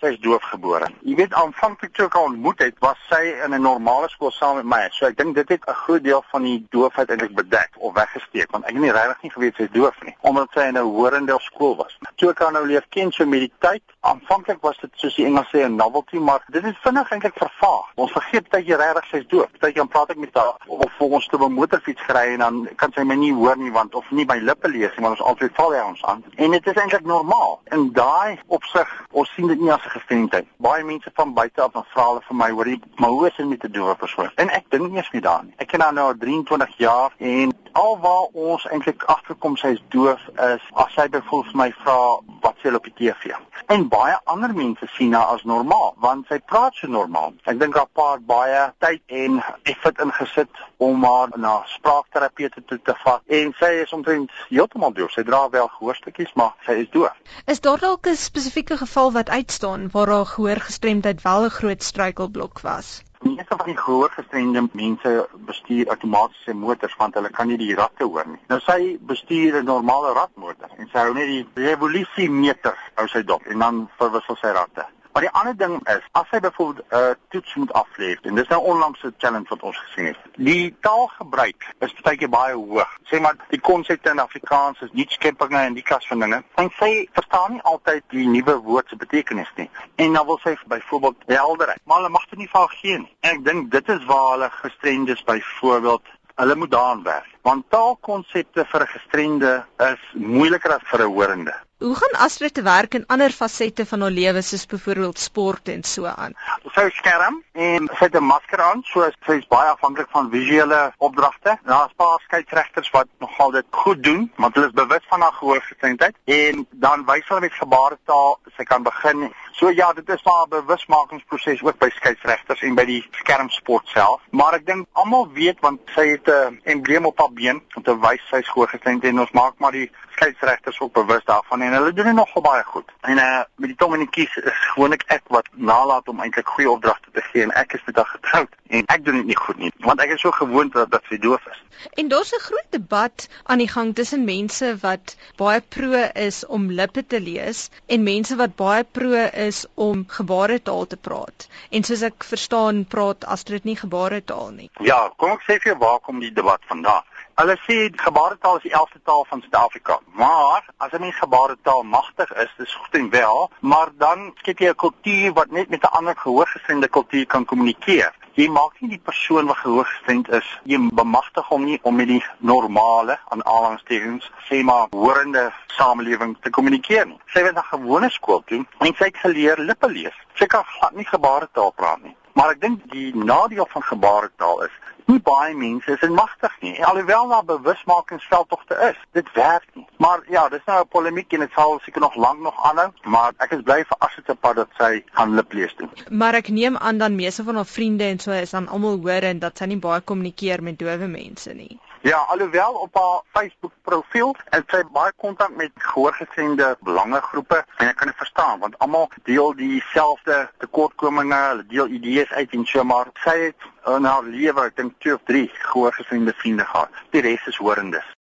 sy is doofgebore. Jy weet aanvanklik toe ek haar ontmoet het, was sy in 'n normale skool saam met my. So ek dink dit het 'n groot deel van die doofheid eintlik bedek of weggesteek want ek het nie regtig nie geweet sy is doof nie, omdat sy in 'n horende skool was. Toe ek haar nou leer ken so met die tyd, aanvanklik was dit soos die Engels sê 'n novelty, maar dit het vinnig eintlik vervaag. Ons vergeet dat jy regtig sy is doof. Jy dan praat ek met haar of vir ons te 'n motorfiets gery en dan kan sy my nie hoor nie want of nie my lippe lees nie, want ons altyd val hy ons aan. En dit is eintlik normaal. In daai opsig, ons sien dit nie as 'n gestremdheid. Baie mense van buite af vra hulle vir my, hoorie, maar hoe is dit met 'n doewe persoon? En ek dink nie eens nie daarin. Ek ken haar nou 23 jaar en alwaar ons eintlik agterkom sy is doof is as sy byvoorbeeld vir my vra wat sy op die TV. En baie ander mense sien haar as normaal want sy praat so normaal. Ek dink haar pa het baie tyd en effort ingesit om haar na spraakterapeute toe te vat en sy is omtrent heeltemal doof. Sy dra wel gehoorstukkies, maar sy is doof. Is daar dalk 'n spesifieke geval wat uitstaan waar haar gehoorgestremdheid wel 'n groot struikelblok was? Meeste van die gehoorgestremde mense bestuur outomatiese motors want hulle kan nie die ratte hoor nie. Nou sy bestuur 'n normale ratmotor en sy hou net die revolusiemeter hou sy dop en dan verwissel sy ratte. Maar die ander ding is, as hy byvoorbeeld 'n uh, toets moet aflê, en dis nou onlangs 'n challenge wat ons gesien het. Die taalgebruik is baie baie hoog. Sê maar die konsepte in Afrikaans is nie skepinge en die klas van dinge. En sy verstaan nie altyd die nuwe woord se betekenis nie. En dan wil sy byvoorbeeld helderheid, maar hulle mag dit nie vir haar gee nie. En ek dink dit is waar hulle gestremdes byvoorbeeld hulle moet daaraan werk. Want taalkonsepte vir 'n gestremde is moeiliker as vir 'n horende. Hoe gaan Astrid te werk in ander fasette van haar lewe soos byvoorbeeld sport en so aan? Sy skerm en sy het 'n masker aan, so sy is baie afhanklik van visuele opdragte. Daar's paar skeieregters wat nogal dit goed doen, want hulle is bewus van haar gehoorgestremdheid en dan wys hulle met gebaretaal sy kan begin. So ja, dit is maar 'n bewusmakingsproses ook by skeieregters en by die skermsport self. Maar ek dink almal weet want sy het 'n embleem op haar been om te wys sy is gehoorgestremd en ons maak maar die skeieregters ook bewus daarvan en hulle doen dit nogal baie goed. En uh met die tong in die kies is gewoonlik ek wat nalat om eintlik goeie opdragte te gee en ek is haar getroud en ek doen dit nie goed nie want ek is so gewoond dat dat sy doof is. En daar's 'n groot debat aan die gang tussen mense wat baie pro is om lippe te lees en mense wat baie pro is om gebaretaal te praat. En soos ek verstaan, praat Astrid nie gebaretaal nie. Ja, kom ek sê vir jou waar kom die debat vandaan? Hulle sê gebaretaal is die 11de taal van Suid-Afrika. Maar as 'n mens gebaretaal magtig is, dis goed en wel, maar dan skep jy 'n kultuur wat net met 'n ander gehoorgestremde kultuur kan kommunikeer. Jy maak nie die persoon wat gehoorgestremd is, jy bemagtig hom nie om met die normale aan aanhalingstekens sê maar horende samelewing te kommunikeer nie. Sy het na gewone skool toe en sy het geleer lippe lees. Sy kan glad nie gebaretaal praat nie. Maar ek dink die nadeel van gebaretaal is nie baie mense is magtig nie. Alhoewel daar bewusmakingsveldtogte is, dit werk nie. Maar ja, dis nou 'n polemiek en dit sal seker nog lank nog aanhou, maar ek is bly vir Asita pad dat sy gaan liplees doen. Maar ek neem aan dan meeste van haar vriende en so is dan almal hoor en dat sy nie baie kommunikeer met dowe mense nie. Ja, alhoewel op haar Facebook profiel het sy baie kontak met gehoorgestremde belangegroepe en ek kan dit verstaan want almal deel dieselfde tekortkominge, hulle deel idees uit en so maar sy het in haar lewe ek dink 2 of 3 gehoorgestremde vriende gehad. Die res is horendes.